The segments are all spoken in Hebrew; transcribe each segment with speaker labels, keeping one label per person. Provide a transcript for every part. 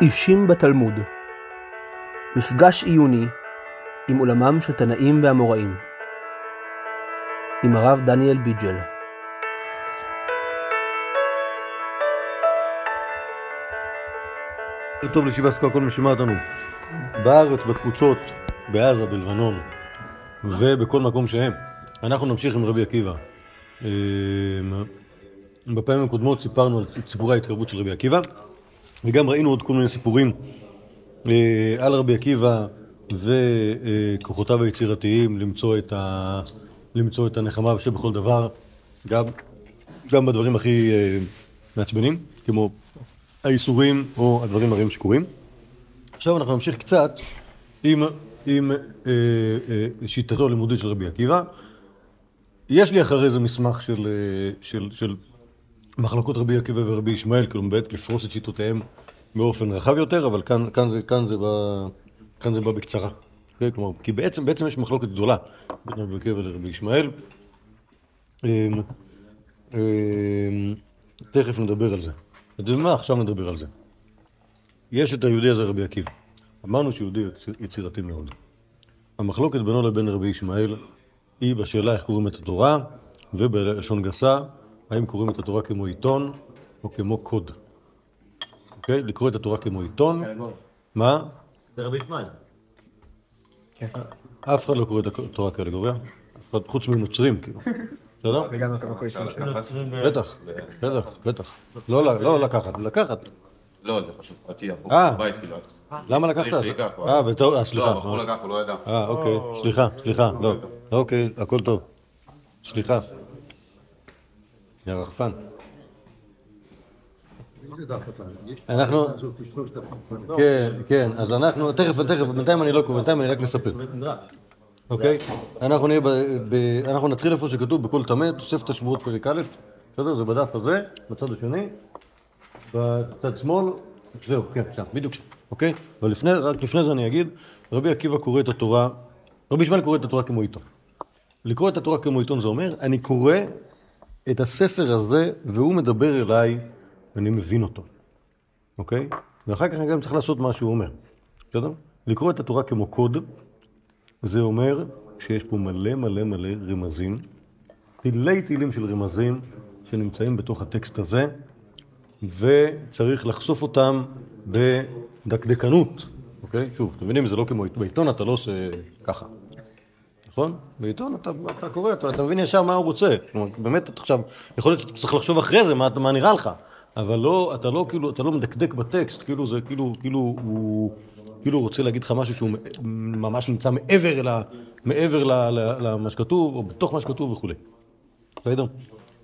Speaker 1: אישים בתלמוד. מפגש עיוני עם עולמם של תנאים ואמוראים עם הרב דניאל ביג'ל.
Speaker 2: טוב לישיבה סקואה, כל מי שומע אותנו. בארץ, בתפוצות, בעזה, בלבנון ובכל מקום שהם. אנחנו נמשיך עם רבי עקיבא. אה, בפעמים הקודמות סיפרנו על סיפורי ההתקרבות של רבי עקיבא וגם ראינו עוד כל מיני סיפורים אה, על רבי עקיבא וכוחותיו היצירתיים למצוא את, ה... למצוא את הנחמה שבכל דבר, גם, גם בדברים הכי אה, מעצבנים, כמו האיסורים או הדברים הרעים שקורים. עכשיו אנחנו נמשיך קצת עם, עם אה, שיטתו הלימודית של רבי עקיבא. יש לי אחרי זה מסמך של, של, של מחלקות רבי עקיבא ורבי ישמעאל, כאילו באמת לפרוס את שיטותיהם באופן רחב יותר, אבל כאן, כאן, זה, כאן, זה, בא, כאן זה בא בקצרה. Okay, כלומר, כי בעצם, בעצם יש מחלוקת גדולה בין רבי עקיבא לרבי ישמעאל. אה, אה, תכף נדבר על זה. אתה יודע מה? עכשיו נדבר על זה. יש את היהודי הזה רבי עקיבא. אמרנו שיהודי יצירתי מאוד. המחלוקת בינו לבין רבי ישמעאל היא בשאלה איך קוראים את התורה, ובלשון גסה, האם קוראים את התורה כמו עיתון או כמו קוד. אוקיי? לקרוא את התורה כמו עיתון. מה?
Speaker 3: זה רבי ישמעאל.
Speaker 2: אף אחד לא קורא את התורה כאלגוריה, אף אחד חוץ מנוצרים, כאילו. בסדר?
Speaker 4: וגם יש
Speaker 2: בטח, בטח, בטח. לא לא לקחת, לקחת.
Speaker 5: לא, זה פשוט פרטי, עבור
Speaker 2: אה.
Speaker 5: בית כאילו.
Speaker 2: למה לקחת? אה, בטוב, אה, סליחה.
Speaker 5: לא, הבחור לקח, הוא לא ידע.
Speaker 2: אה, אוקיי, סליחה, סליחה, לא. אוקיי, הכל טוב. סליחה. יא רחפן. אנחנו... כן, כן, אז אנחנו, תכף, תכף, בינתיים אני לא קורא, בינתיים אני רק מספר. אוקיי? אנחנו נהיה. ב- אנחנו נתחיל איפה שכתוב בכל טמא, תוספת השבועות פרק א', בסדר? זה בדף הזה, בצד השני, בצד שמאל, זהו, כן, שם, בדיוק שם, אוקיי? אבל לפני, רק לפני זה אני אגיד, רבי עקיבא קורא את התורה, רבי ישמעאל קורא את התורה כמו עיתון. לקרוא את התורה כמו עיתון זה אומר, אני קורא את הספר הזה, והוא מדבר אליי, ואני מבין אותו, אוקיי? ואחר כך אני גם צריך לעשות מה שהוא אומר, בסדר? לקרוא את התורה כמו קוד, זה אומר שיש פה מלא מלא מלא רמזים, תילי תילים של רמזים שנמצאים בתוך הטקסט הזה, וצריך לחשוף אותם בדקדקנות, אוקיי? שוב, אתם מבינים, זה לא כמו בעיתון, אתה לא עושה ככה, נכון? בעיתון אתה, אתה קורא, אתה, אתה מבין ישר מה הוא רוצה. כלומר, באמת, אתה עכשיו, יכול להיות שאתה צריך לחשוב אחרי זה מה, מה נראה לך, אבל לא, אתה לא כאילו, אתה לא מדקדק בטקסט, כאילו זה, כאילו, כאילו הוא, כאילו רוצה להגיד לך משהו שהוא ממש נמצא מעבר, ל, מעבר ל, למה שכתוב, או בתוך מה שכתוב וכולי. בסדר?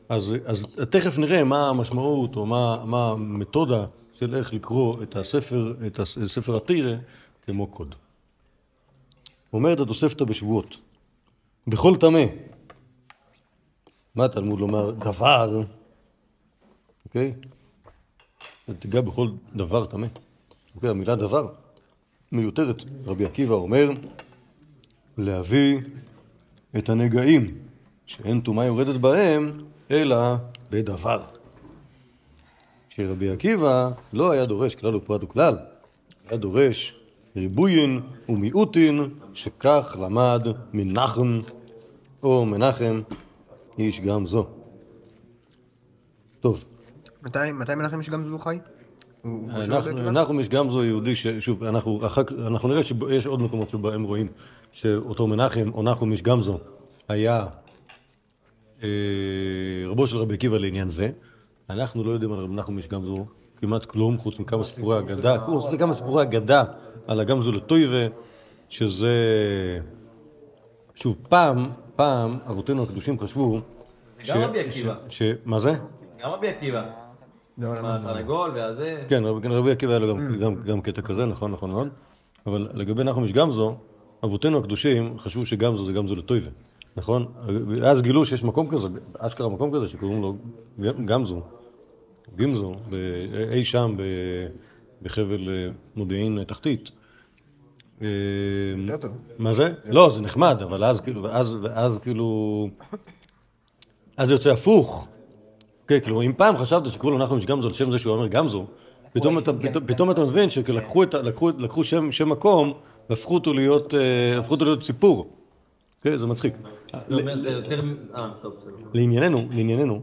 Speaker 2: אז, אז תכף נראה מה המשמעות, או מה, מה המתודה של איך לקרוא את הספר, את הספר התירא כמו קוד. אומרת התוספתא בשבועות, בכל טמא. מה התלמוד לומר? דבר, אוקיי? תיגע בכל דבר טמא. אוקיי, המילה דבר מיותרת. רבי עקיבא אומר, להביא את הנגעים שאין טומאה יורדת בהם, אלא בדבר. שרבי עקיבא לא היה דורש כלל ופרט וכלל, היה דורש ריבויין ומיעוטין, שכך למד מנחם או מנחם איש גם זו. טוב,
Speaker 4: מתי מתי מנחם יש גם זו חי?
Speaker 2: אנחנו,
Speaker 4: בגלל-
Speaker 2: אנחנו יש גם זו יהודי, ש- שוב, אנחנו, אנחנו נראה שיש עוד מקומות שבהם רואים שאותו מנחם, או נחום איש גמזו, היה אה, רבו של רבי עקיבא לעניין זה. אנחנו לא יודעים על רבי נחום איש גמזו כמעט כלום, חוץ מכמה סיפורי אגדה, חוץ מכמה סיפורי אגדה על הגמזו לטויבה, שזה... שוב, פעם, פעם, אבותינו הקדושים חשבו...
Speaker 3: גם רבי עקיבא.
Speaker 2: ש... מה זה?
Speaker 3: גם רבי עקיבא. התרנגול והזה.
Speaker 2: כן, רבי, כן, רבי עקיבא היה לו גם, גם, גם קטע כזה, נכון, נכון מאוד. אבל לגבי נחום איש גמזו, אבותינו הקדושים חשבו שגמזו זה גמזו לטויבה, נכון? אז גילו שיש מקום כזה, אשכרה מקום כזה שקוראים לו גמזו, גמזו, אי שם בחבל אה, מודיעין תחתית. אה,
Speaker 4: יותר טוב.
Speaker 2: מה זה? לא, זה נחמד, אבל אז כאילו, ואז, כאילו, אז זה יוצא הפוך. כן, כאילו, אם פעם חשבת שקוראים לו נחום איש גמזו על שם זה שהוא אומר גמזו, פתאום אתה- פתאום- פתאום אתה מבין שלקחו את ה- לקחו- לקחו שם שם מקום והפכו אותו להיות אה, הפכו אותו להיות סיפור. כן, זה מצחיק.
Speaker 3: אה.
Speaker 2: לענייננו, לענייננו,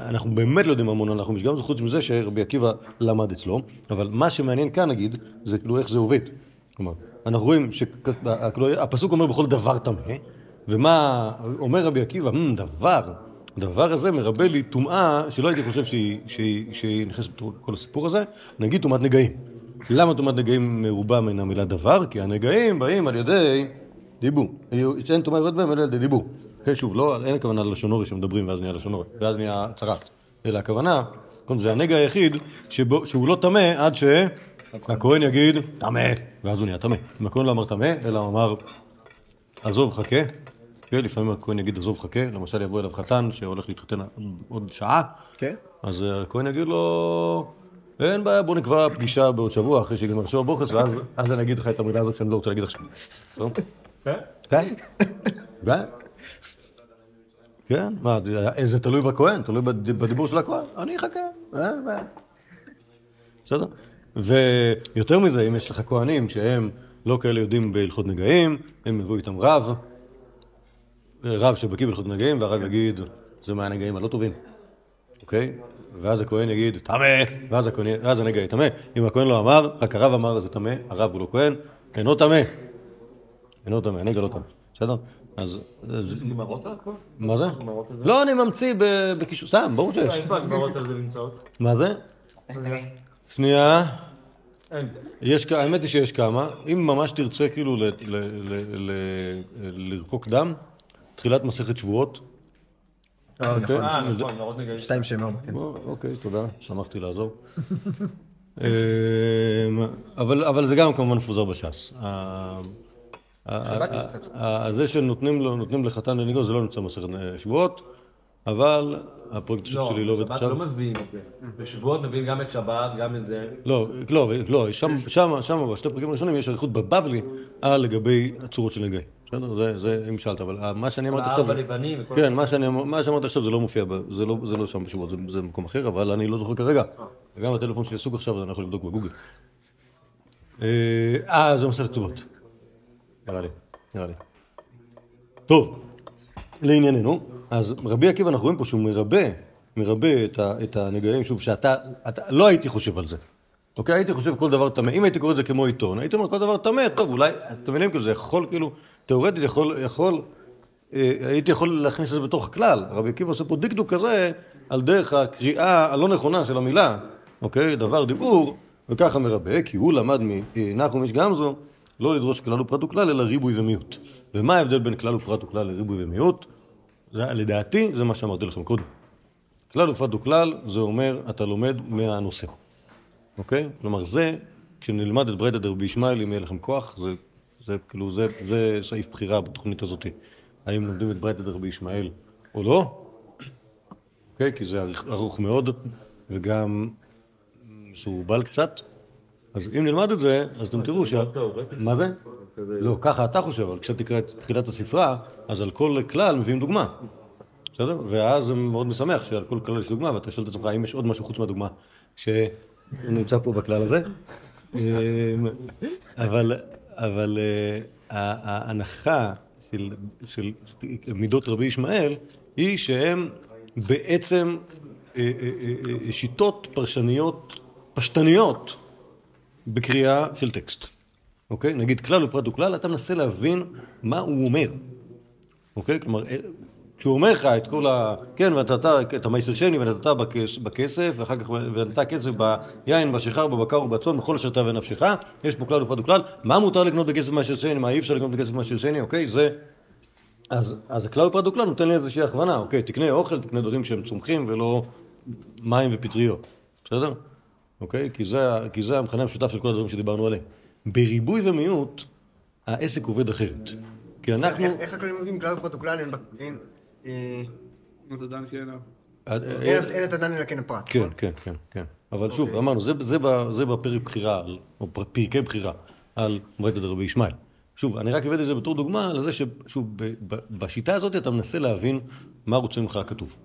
Speaker 2: אנחנו באמת לא יודעים המון על נחום איש גמזו, חוץ מזה שרבי עקיבא למד אצלו, אבל מה שמעניין כאן נגיד, זה כאילו איך זה עובד. כלומר, אנחנו רואים שהפסוק אומר בכל דבר טמא, ומה אומר רבי עקיבא, "מ, דבר, הדבר הזה מרבה לי טומאה שלא הייתי חושב שהיא, שהיא, שהיא נכנסת לכל הסיפור הזה, נגיד טומאת נגעים. למה טומאת נגעים מרובה מן המילה דבר? כי הנגעים באים על ידי דיבור. שאין טומאה יורד בהם אלא על ידי דיבור. כן, שוב, לא, אין הכוונה ללשון אורי שמדברים ואז נהיה לשון אורי, ואז נהיה צרת. אלא הכוונה, זה הנגע היחיד שבו, שהוא לא טמא עד שהכהן יגיד טמא, ואז הוא נהיה טמא. אם הכהן לא אמר טמא, אלא אמר עזוב חכה, כן, לפעמים הכהן יגיד עזוב חכה, למשל יבוא אליו חתן שהולך להתחתן עוד שעה,
Speaker 4: כן?
Speaker 2: אז אה, הכהן יגיד לו, אין בעיה, בוא נקבע פגישה בעוד שבוע אחרי שיגמר שבוע בוכס, ואז אז אני אגיד לך את המילה הזאת שאני לא רוצה להגיד עכשיו. טוב? כן? כן? כן? מה, זה תלוי בכהן, תלוי בד- בדיבור של הכהן, אני אחכה, אין בעיה. בסדר? ויותר מזה, אם יש לך כהנים שהם לא כאלה יודעים בהלכות נגעים, הם יבואו איתם רב, רב שבקיא בהלכות נגעים, והרב יגיד, זה מהנגעים הלא טובים, אוקיי? ואז הכהן יגיד, טמא, ואז ואז הנגע יהיה טמא. אם הכהן לא אמר, רק הרב אמר זה טמא, הרב הוא לא כהן, אינו טמא. אינו טמא, הנגע לא טמא, בסדר? אז...
Speaker 3: גמרות הכל?
Speaker 2: מה זה? לא, אני ממציא בקישור, סתם, ברור שיש.
Speaker 3: איפה הגמרות על זה נמצאות?
Speaker 2: מה זה? שנייה. יש, כ- האמת היא שיש כמה. אם ממש תרצה כאילו לרקוק דם, תחילת מסכת שבועות.
Speaker 4: אה,
Speaker 2: אוקיי?
Speaker 4: נכון.
Speaker 3: אה, נכון.
Speaker 4: שתיים שם ארבע, כן.
Speaker 2: או, אוקיי, תודה, שמחתי לעזור. אמ, אבל, אבל זה גם כמובן מפוזר בש"ס. זה שנותנים לו- נותנים לחתן לניגון זה לא נמצא במסכת אה, שבועות, אבל הפרויקט
Speaker 3: לא,
Speaker 2: שלי לא עובד
Speaker 3: שבת
Speaker 2: עכשיו.
Speaker 3: לא מביאים את זה. בשבועות מביאים גם את שבת, גם את זה.
Speaker 2: לא, לא, לא, שם, שם, שם, בשתי הפרקים הראשונים יש אריכות בבבלי על לגבי הצורות של נגעים. בסדר? זה, זה, אם שאלת, אבל מה שאני אמרתי עכשיו...
Speaker 3: הארבע לבנים וכל
Speaker 2: כן, מה שאני אמר- מה שאמרתי עכשיו זה לא מופיע, זה לא, זה לא שם בשבועות, זה, במקום אחר, אבל אני לא זוכר כרגע. וגם הטלפון שלי עסוק עכשיו, אז אני יכול לבדוק בגוגל. אה, אה, זה מסכת כתובות. נראה לי, נראה לי. טוב, לענייננו, אז רבי עקיבא, אנחנו רואים פה שהוא מרבה, מרבה את, ה, את הנגעים, שוב, שאתה, אתה, לא הייתי חושב על זה. אוקיי, הייתי חושב כל דבר טמא. אם הייתי קורא את זה כמו עיתון, הייתי אומר כל דבר טמא, טוב, אולי, אתם מבינים, כאילו, זה יכול, כאילו, תאורטית יכול, יכול, אה, הייתי יכול להכניס את זה בתוך הכלל. רבי עקיבא עושה פה דקדוק כזה, על דרך הקריאה הלא נכונה של המילה, אוקיי, דבר דיבור, וככה מרבה, כי הוא למד מנחום איש גמזו, לא לדרוש כלל ופרט וכלל, אלא ריבוי ומיעוט. ומה ההבדל בין כלל ופרט וכלל לריבוי ומיעוט? זה, לדעתי, זה מה שאמרתי לכם קודם. כלל ופרט וכלל, זה אומר, אתה לומד מהנושא. אוקיי? כלומר, זה, כשנלמד את ברייתא דרבי ישמעאל, אם יהיה לכם כוח, זה, זה כאילו, זה, זה סעיף בחירה בתוכנית הזאת. האם לומדים את ברייתא דרבי ישמעאל או לא? אוקיי? כי זה ארוך- מאוד, וגם מסורבל קצת. אז אם נלמד את זה, אז אתם תראו ש... מה זה? לא, ככה אתה חושב, אבל כשאתה תקרא את תחילת הספרה, אז על כל כלל מביאים דוגמה. בסדר? ואז זה מאוד משמח שעל כל כלל יש דוגמה, ואתה שואל את עצמך, האם יש עוד משהו חוץ מהדוגמה שנמצא פה בכלל הזה? אמ, אבל, אבל אה, ההנחה של, של מידות רבי ישמעאל היא שהם בעצם אה, אה, שיטות פרשניות פשטניות בקריאה של טקסט. אוקיי? נגיד כלל ופרט וכלל, אתה מנסה להבין מה הוא אומר. אוקיי? כלומר, אה, כשהוא אומר לך את כל ה... כן, ונתת את המייסר שני, ונתת בכס- בכסף, ואחר כך ונתת כסף ביין, בשיכר, בבקר ובצאן, בכל אשר תאווה נפשך, יש פה כלל ופרט וכלל, מה מותר לקנות בכסף מייסר שני, מה אי אפשר לקנות בכסף מייסר שני, אוקיי? זה... אז, אז הכלל ופרט וכלל נותן לי איזושהי הכוונה, אוקיי, תקנה אוכל, תקנה דברים שהם צומחים ולא מים ופטריות, בסדר? אוקיי? כי זה, כי זה המכנה המשותף של כל הדברים שדיברנו עליהם. בריבוי ומיעוט, העסק עובד אחרת. כי אנחנו...
Speaker 4: איך- איך הכללים עובדים כלל ופרט וכלל אין... אה,
Speaker 6: אתה דן כן,
Speaker 2: אה,
Speaker 4: אין אין את הדן אלא כן הפרט.
Speaker 2: כן, כן, כן, כן. אבל שוב, אמרנו, זה, זה, ב- זה בפרק בחירה, או פר- פרקי בחירה, על מועדת רבי ישמעאל. שוב, אני רק הבאתי את זה בתור דוגמה לזה ששוב, ב- ב- בשיטה הזאת אתה מנסה להבין מה רוצה ממך הכתוב.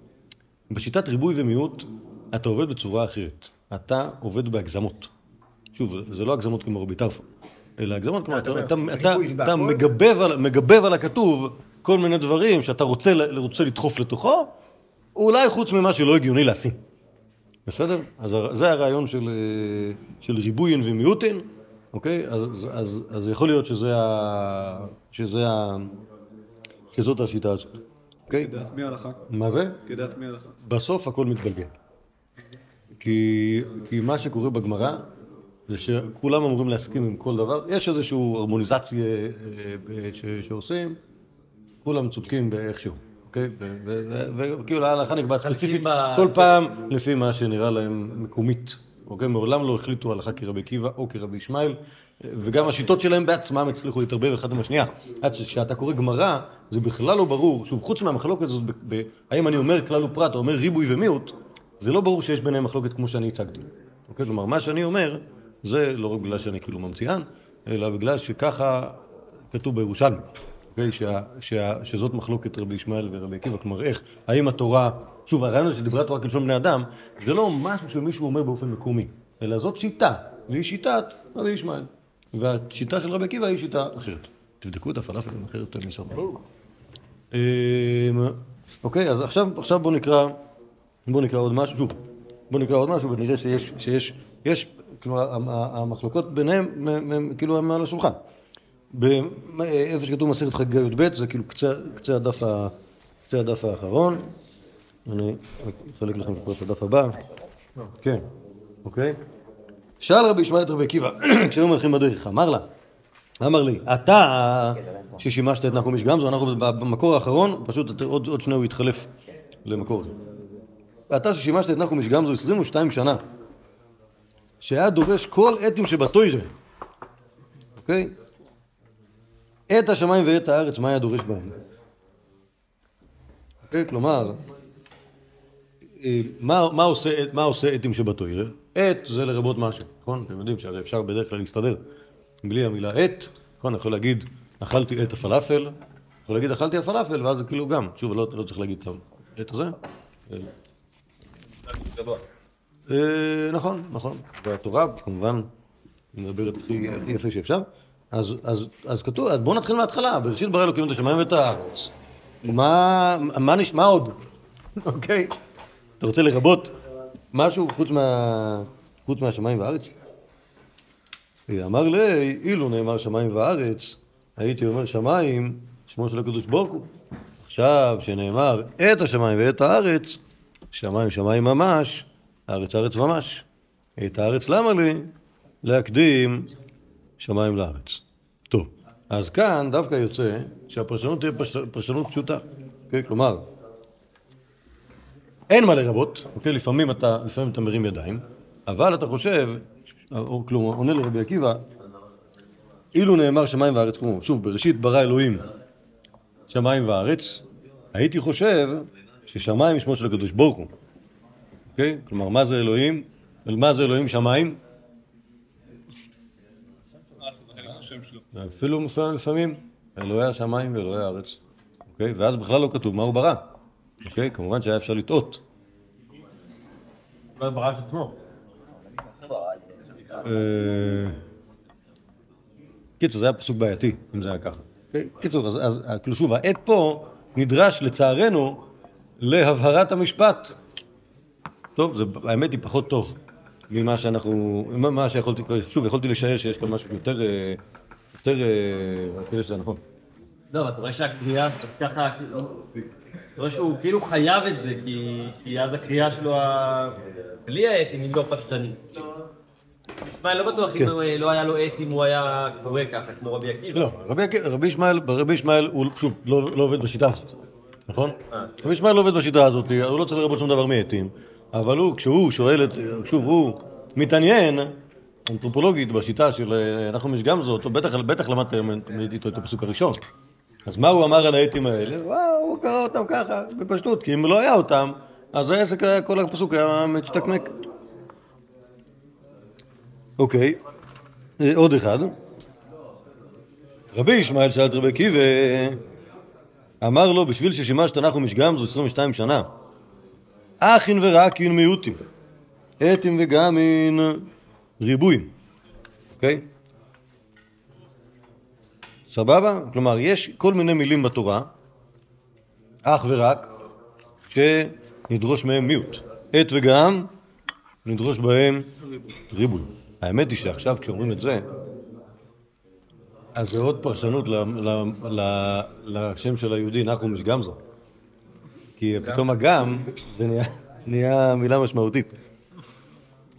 Speaker 2: בשיטת ריבוי ומיעוט, אתה עובד בצורה אחרת. אתה עובד בהגזמות. שוב, זה לא הגזמות כמו רבי טרפון, אלא הגזמות כמו... אתה,
Speaker 4: אומר,
Speaker 2: אתה, אתה, אתה
Speaker 4: בהכל?
Speaker 2: מגבב, על, מגבב על הכתוב כל מיני דברים שאתה רוצה, רוצה לדחוף לתוכו, אולי חוץ ממה שלא הגיוני לשים. בסדר? אז זה הרעיון של, אה, של ריבויין ומיעוטין, אוקיי? אז, אז, אז יכול להיות שזה ה... שזה ה... שזאת השיטה הזאת, אוקיי?
Speaker 6: כדעת מי ההלכה?
Speaker 2: מה זה?
Speaker 6: כדעת מי ההלכה?
Speaker 2: בסוף הכל מתגלגל. כי, כי מה שקורה בגמרא זה שכולם אמורים להסכים עם כל דבר. יש איזושהי הרמוניזציה אה, אה, ש- שעושים, כולם צודקים באיכשהו. אוקיי? וכאילו ההלכה נקבעת ספציפית כל פעם לפי מה שנראה להם מקומית. אוקיי? מעולם לא החליטו הלכה כרבי עקיבא או כרבי ישמעאל, וגם השיטות שלהם בעצמם הצליחו להתערבב אחד עם השנייה. עד שכשאתה קורא גמרא, זה בכלל לא ברור, שוב, חוץ מהמחלוקת הזאת, האם אני אומר כלל ופרט או אומר ריבוי ומיעוט, זה לא ברור שיש ביניהם מחלוקת כמו שאני הצגתי. אוקיי? כלומר, מה שאני אומר, זה לא רק בגלל שאני כאילו ממציאן, אלא בגלל שככה כתוב בירושלמי. אוקיי? שה, שה, שזאת מחלוקת רבי ישמעאל ורבי עקיבא, כלומר איך, האם התורה, שוב הרעיון הזה שדיברה תורה כלשון בני אדם, זה לא משהו שמישהו אומר באופן מקומי, אלא זאת שיטה, והיא שיטת רבי ישמעאל. והשיטה של רבי עקיבא היא שיטה אחרת. תבדקו את הפלאפלים אחרת מסוף. אמ, אוקיי, אז עכשיו, עכשיו בואו נקרא, בואו נקרא עוד משהו, בואו נקרא עוד משהו ונראה שיש, שיש, יש, כלומר, המ- המחלוקות ביניהם, מ- כאילו, הם על השולחן. באיפה שכתוב מסכת חגיגה י"ב, זה כאילו קצה, קצה, הדף ה, קצה הדף האחרון. אני אחלק לכם את הדף הבא. כן, אוקיי. שאל רבי ישמעאל את רבי עקיבא, כשהיו מלכים בדרך, אמר לה, אמר לי, אתה ששימשת את נחום איש גמזו, אנחנו במקור האחרון, פשוט עוד, עוד שנייה הוא התחלף למקור אחר. אתה ששימשת את נחום איש גמזו 22 שנה, שהיה דורש כל אתים שבתוירה, אוקיי? את השמיים ואת הארץ, מה היה דורש בהם? אוקיי? כלומר, אה, מה, מה, עושה, מה עושה עטים שבתוירה? עט זה לרבות משהו, נכון? אתם יודעים שהרי אפשר בדרך כלל להסתדר בלי המילה עט, נכון? אני יכול להגיד אכלתי עט הפלאפל, יכול להגיד אכלתי הפלאפל, ואז זה כאילו גם, שוב, לא, לא צריך להגיד את הזה. אה, נכון, נכון. והתורה כמובן מדברת הכי יפה שאפשר. אז, כתוב, בואו נתחיל מההתחלה, בראשית ברא אלוקים את השמיים ואת הארץ. מה, נשמע עוד? אוקיי? אתה רוצה לרבות משהו חוץ, מה, חוץ מהשמיים והארץ? אמר לי, אילו נאמר שמיים וארץ, הייתי אומר שמיים, שמו של הקדוש ברוך הוא. עכשיו, שנאמר את השמיים ואת הארץ, שמיים שמיים ממש, הארץ הארץ ממש. את הארץ למה לי? להקדים שמיים לארץ. טוב, אז כאן דווקא יוצא שהפרשנות תהיה. פרשנות פשוטה. אוקיי? כלומר, אין מה לרבות, אוקיי? לפעמים אתה, לפעמים אתה מרים ידיים, אבל אתה חושב, או כלומר, עונה לרבי עקיבא, אילו נאמר שמיים וארץ כמו, שוב, בראשית ברא אלוהים שמיים וארץ, הייתי חושב ששמיים שמו של הקדוש ברוך הוא. אוקיי? כלומר, מה זה אלוהים? מה זה אלוהים שמיים? אפילו לפעמים, לפעמים אלוהי השמיים ואלוהי הארץ. אוקיי? ואז בכלל לא כתוב מה הוא ברא. אוקיי? כמובן שהיה אפשר לטעות.
Speaker 3: לא ברא את עצמו.
Speaker 2: אה, קיצור, זה היה פסוק בעייתי, אם זה היה ככה. אוקיי? קיצור, אז, אז כאילו שוב, העט פה נדרש לצערנו להבהרת המשפט. טוב, זה, האמת היא פחות טוב ממה שאנחנו, מה שיכולתי, שוב, יכולתי לשער שיש כאן משהו יותר, אה, יותר, אה, כאילו שזה נכון.
Speaker 3: לא, אבל אתה רואה שהקריאה, ככה, כאילו, אתה רואה שהוא כאילו חייב את זה, כי, כי אז הקריאה שלו, ה- בלי האתים היא לא פשטנית. ישמעאל לא בטוח אם הוא- לא היה לו אתים, הוא היה קורא ככה, כמו רבי עקיבא.
Speaker 2: לא, ישמעאל, רבי ישמעאל הוא שוב לא, לא עובד בשיטה הזאת, נכון? רבי ישמעאל לא עובד בשיטה הזאת, הוא לא צריך לרבות שום דבר מעטים, אבל הוא, כשהוא שואל את, שוב, הוא מתעניין אנתרופולוגית בשיטה של אה, נחום גמזו, אותו בטח, בטח למדתם איתו את הפסוק הראשון. אז מה הוא אמר על העטים האלה? הוא קרא אותם ככה, בפשטות, כי אם לא היה אותם, אז העסק היה, כל הפסוק היה מצ'תקמק. אוקיי, אה, עוד אחד. רבי ישמעאל שאל את רבי עקיבא, אמר לו, בשביל ששימשת נחום איש גמזו 22 שנה, אחין ורקין מיעוטים. אתים וגמין ריבועים, אוקיי? סבבה? כלומר, יש כל מיני מילים בתורה, אך ורק שנדרוש מהם מיעוט. עת וגם, נדרוש בהם ריבוי. האמת היא שעכשיו כשאומרים את זה, אז זה עוד פרשנות לשם של היהודי, נחום איש גמזו. כי פתאום הגם, זה נהיה, נהיה מילה משמעותית.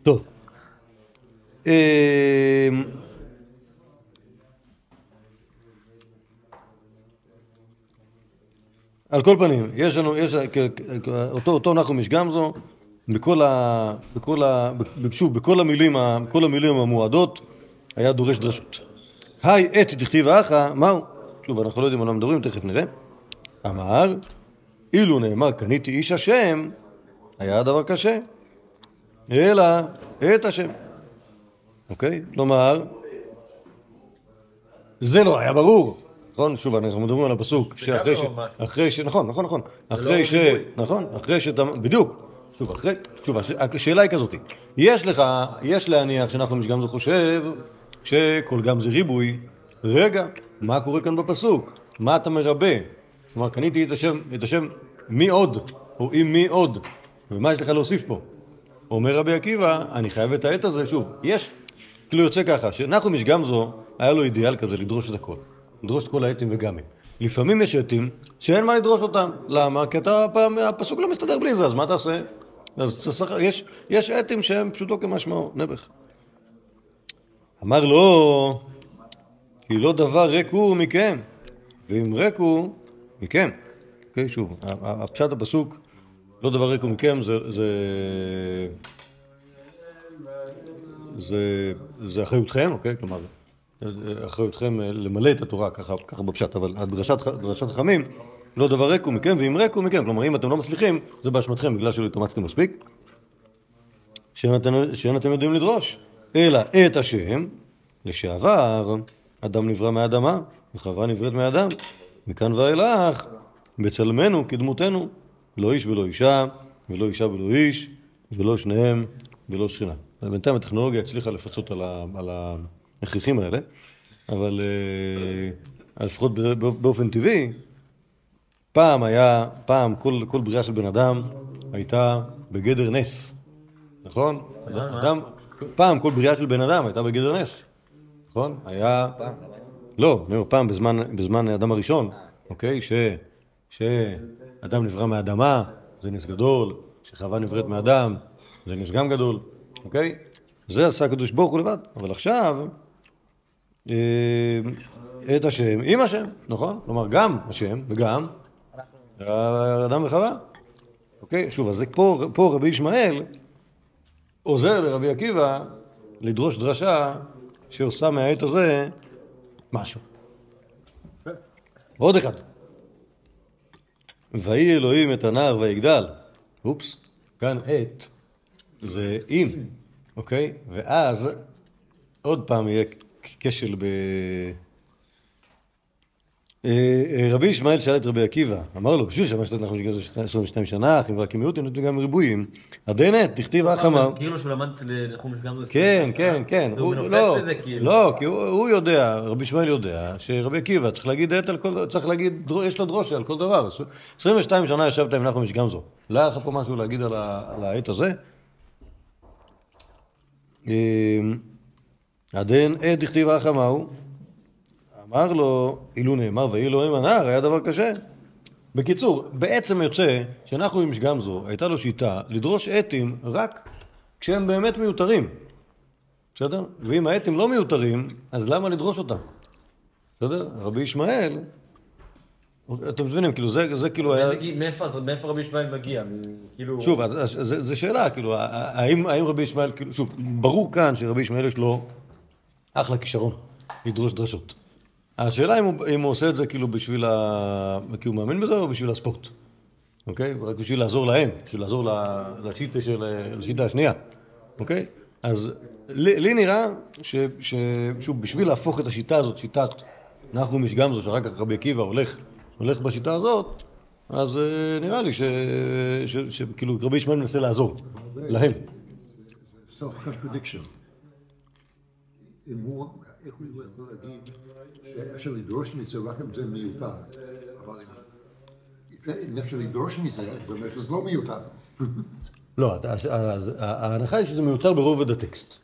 Speaker 2: טוב. אמ, על כל פנים, יש לנו, יש, אותו, אותו נחום איש גמזו, בכל ה... בכל ה... שוב, בכל המילים, בכל המילים המועדות, היה דורש דרשות. היי עת דכתיב האחה, מהו? שוב, אנחנו לא יודעים על מה מדברים, תכף נראה. אמר, אילו נאמר קניתי איש השם, היה הדבר קשה. אלא את השם. אוקיי? כלומר, זה לא היה ברור. נכון? שוב, אנחנו מדברים על הפסוק, שאחרי ש...
Speaker 3: לא.
Speaker 2: אחרי ש... נכון, נכון, נכון. אחרי ש... נכון, אחרי שאתה... בדיוק. שוב, אחרי... שוב, הש- השאלה היא כזאת. יש לך, יש להניח שאנחנו גם זה חושב שכל גם זה ריבוי. רגע, מה קורה כאן בפסוק? מה אתה מרבה? כלומר, קניתי את השם, את השם מי עוד, או עם מי עוד. ומה יש לך להוסיף פה? אומר רבי עקיבא, אני חייב את העט הזה, שוב, יש, כאילו יוצא ככה, שנחום איש גמזו, היה לו אידיאל כזה לדרוש את הכל. לדרוש את כל העטים וגמים. לפעמים יש עטים שאין מה לדרוש אותם. למה? כי אתה, הפ- הפסוק לא מסתדר בלי זה, אז מה תעשה? אז יש, יש עטים שהם פשוטו כמשמעו, נעבך. אמר לו, כי לא דבר ריק הוא מכם, ואם ריק הוא מכם. אוקיי, שוב, הפשט הפסוק, לא דבר ריק הוא מכם, זה, זה, זה, זה אחריותכם, אוקיי? כלומר, אחריותכם למלא את התורה, ככה, ככה בפשט, אבל דרשת חכמים, לא דבר ריק הוא מכם, ואם ריק הוא מכם, כלומר, אם אתם לא מצליחים, זה באשמתכם, בגלל שלא התאמצתם מספיק. שאין אתם יודעים לדרוש, אלא את השם, לשעבר, אדם נברא מאדמה, וחווה נבראת מאדם, מכאן ואילך, בצלמנו כדמותנו, לא איש ולא אישה, ולא אישה ולא איש, ולא שניהם ולא שכינה. בינתיים הטכנולוגיה הצליחה לפצות על, ה, על ההכרחים האלה, אבל אה, לפחות באופן טבעי, פעם היה, פעם כל, כל בריאה של בן אדם הייתה בגדר נס, נכון? אדם, פעם כל בריאה של בן אדם הייתה בגדר נס, נכון? היה... לא, אני אומר, פעם בזמן, בזמן האדם הראשון, אוקיי? ש, שאדם נברא מאדמה, זה נס גדול, שחווה נבראת מאדם, זה נס גם גדול, אוקיי? זה עשה הקדוש ברוך הוא לבד, אבל עכשיו, אה, את השם עם השם, נכון? כלומר, גם השם וגם האדם וחווה. אוקיי? שוב, אז פה, פה רבי ישמעאל עוזר לרבי עקיבא לדרוש דרשה שעושה מהעת הזה משהו. עוד אחד. ויהי אלוהים את הנער ויגדל. אופס, כאן את זה אם, אוקיי? ואז עוד פעם יהיה כשל ב... אה, אה, רבי ישמעאל שאל את רבי עקיבא, אמר לו, בשביל שמה שאתה אנחנו נגד 22 שנה, חברה כמיעוטים, נותנים גם ריבועים. עדיין, תכתיב אח אמר.
Speaker 3: מזכיר לו שהוא למד לחומש גם
Speaker 2: כן, כן, כן.
Speaker 3: הוא מנופף
Speaker 2: לא,
Speaker 3: בזה, כאילו.
Speaker 2: לא, כי הוא יודע, רבי ישמעאל יודע, שרבי עקיבא צריך להגיד עת על כל, צריך להגיד, יש לו דרושה על כל דבר. 22 שנה ישבת עם נחום גמזו. לא היה לך פה משהו להגיד על העת הזה? אמ, עדן עת דכתיב אח אמרו, אמר לו, אילו נאמר ויהי אלוהים הנער, היה דבר קשה. בקיצור, בעצם יוצא שנחום איש גמזו, הייתה לו שיטה לדרוש עטים רק כשהם באמת מיותרים. בסדר? ואם העטים לא מיותרים, אז למה לדרוש אותם? בסדר? רבי ישמעאל, אתם מבינים, כאילו זה, זה כאילו היה...
Speaker 3: מאיפה מאיפה רבי ישמעאל מגיע? כאילו...
Speaker 2: שוב, זו שאלה, כאילו, האם, האם רבי ישמעאל, כאילו, שוב, ברור כאן שרבי ישמעאל יש לו אחלה כישרון לדרוש דרשות. השאלה אם הוא, אם הוא עושה את זה כאילו בשביל ה... כי הוא מאמין בזה או בשביל הספורט, אוקיי? רק בשביל לעזור להם, בשביל לעזור לשיטה של... לשיטה השנייה, אוקיי? אז לי, לי נראה ש, ש... שוב, בשביל להפוך את השיטה הזאת, שיטת נחום איש גמזו, שאחר כך רבי עקיבא הולך, הולך בשיטה הזאת, אז אה, נראה לי ש... ש... ש... כאילו רבי ישמעאל מנסה לעזור להם,
Speaker 6: self-contradiction. איך הוא יכול להגיד שאפשר לדרוש מזה רק אם זה מיותר, אבל אם- אפשר לדרוש מזה, זה אומר שזה לא מיותר.
Speaker 2: לא, ההנחה היא שזה מיותר ברובד הטקסט.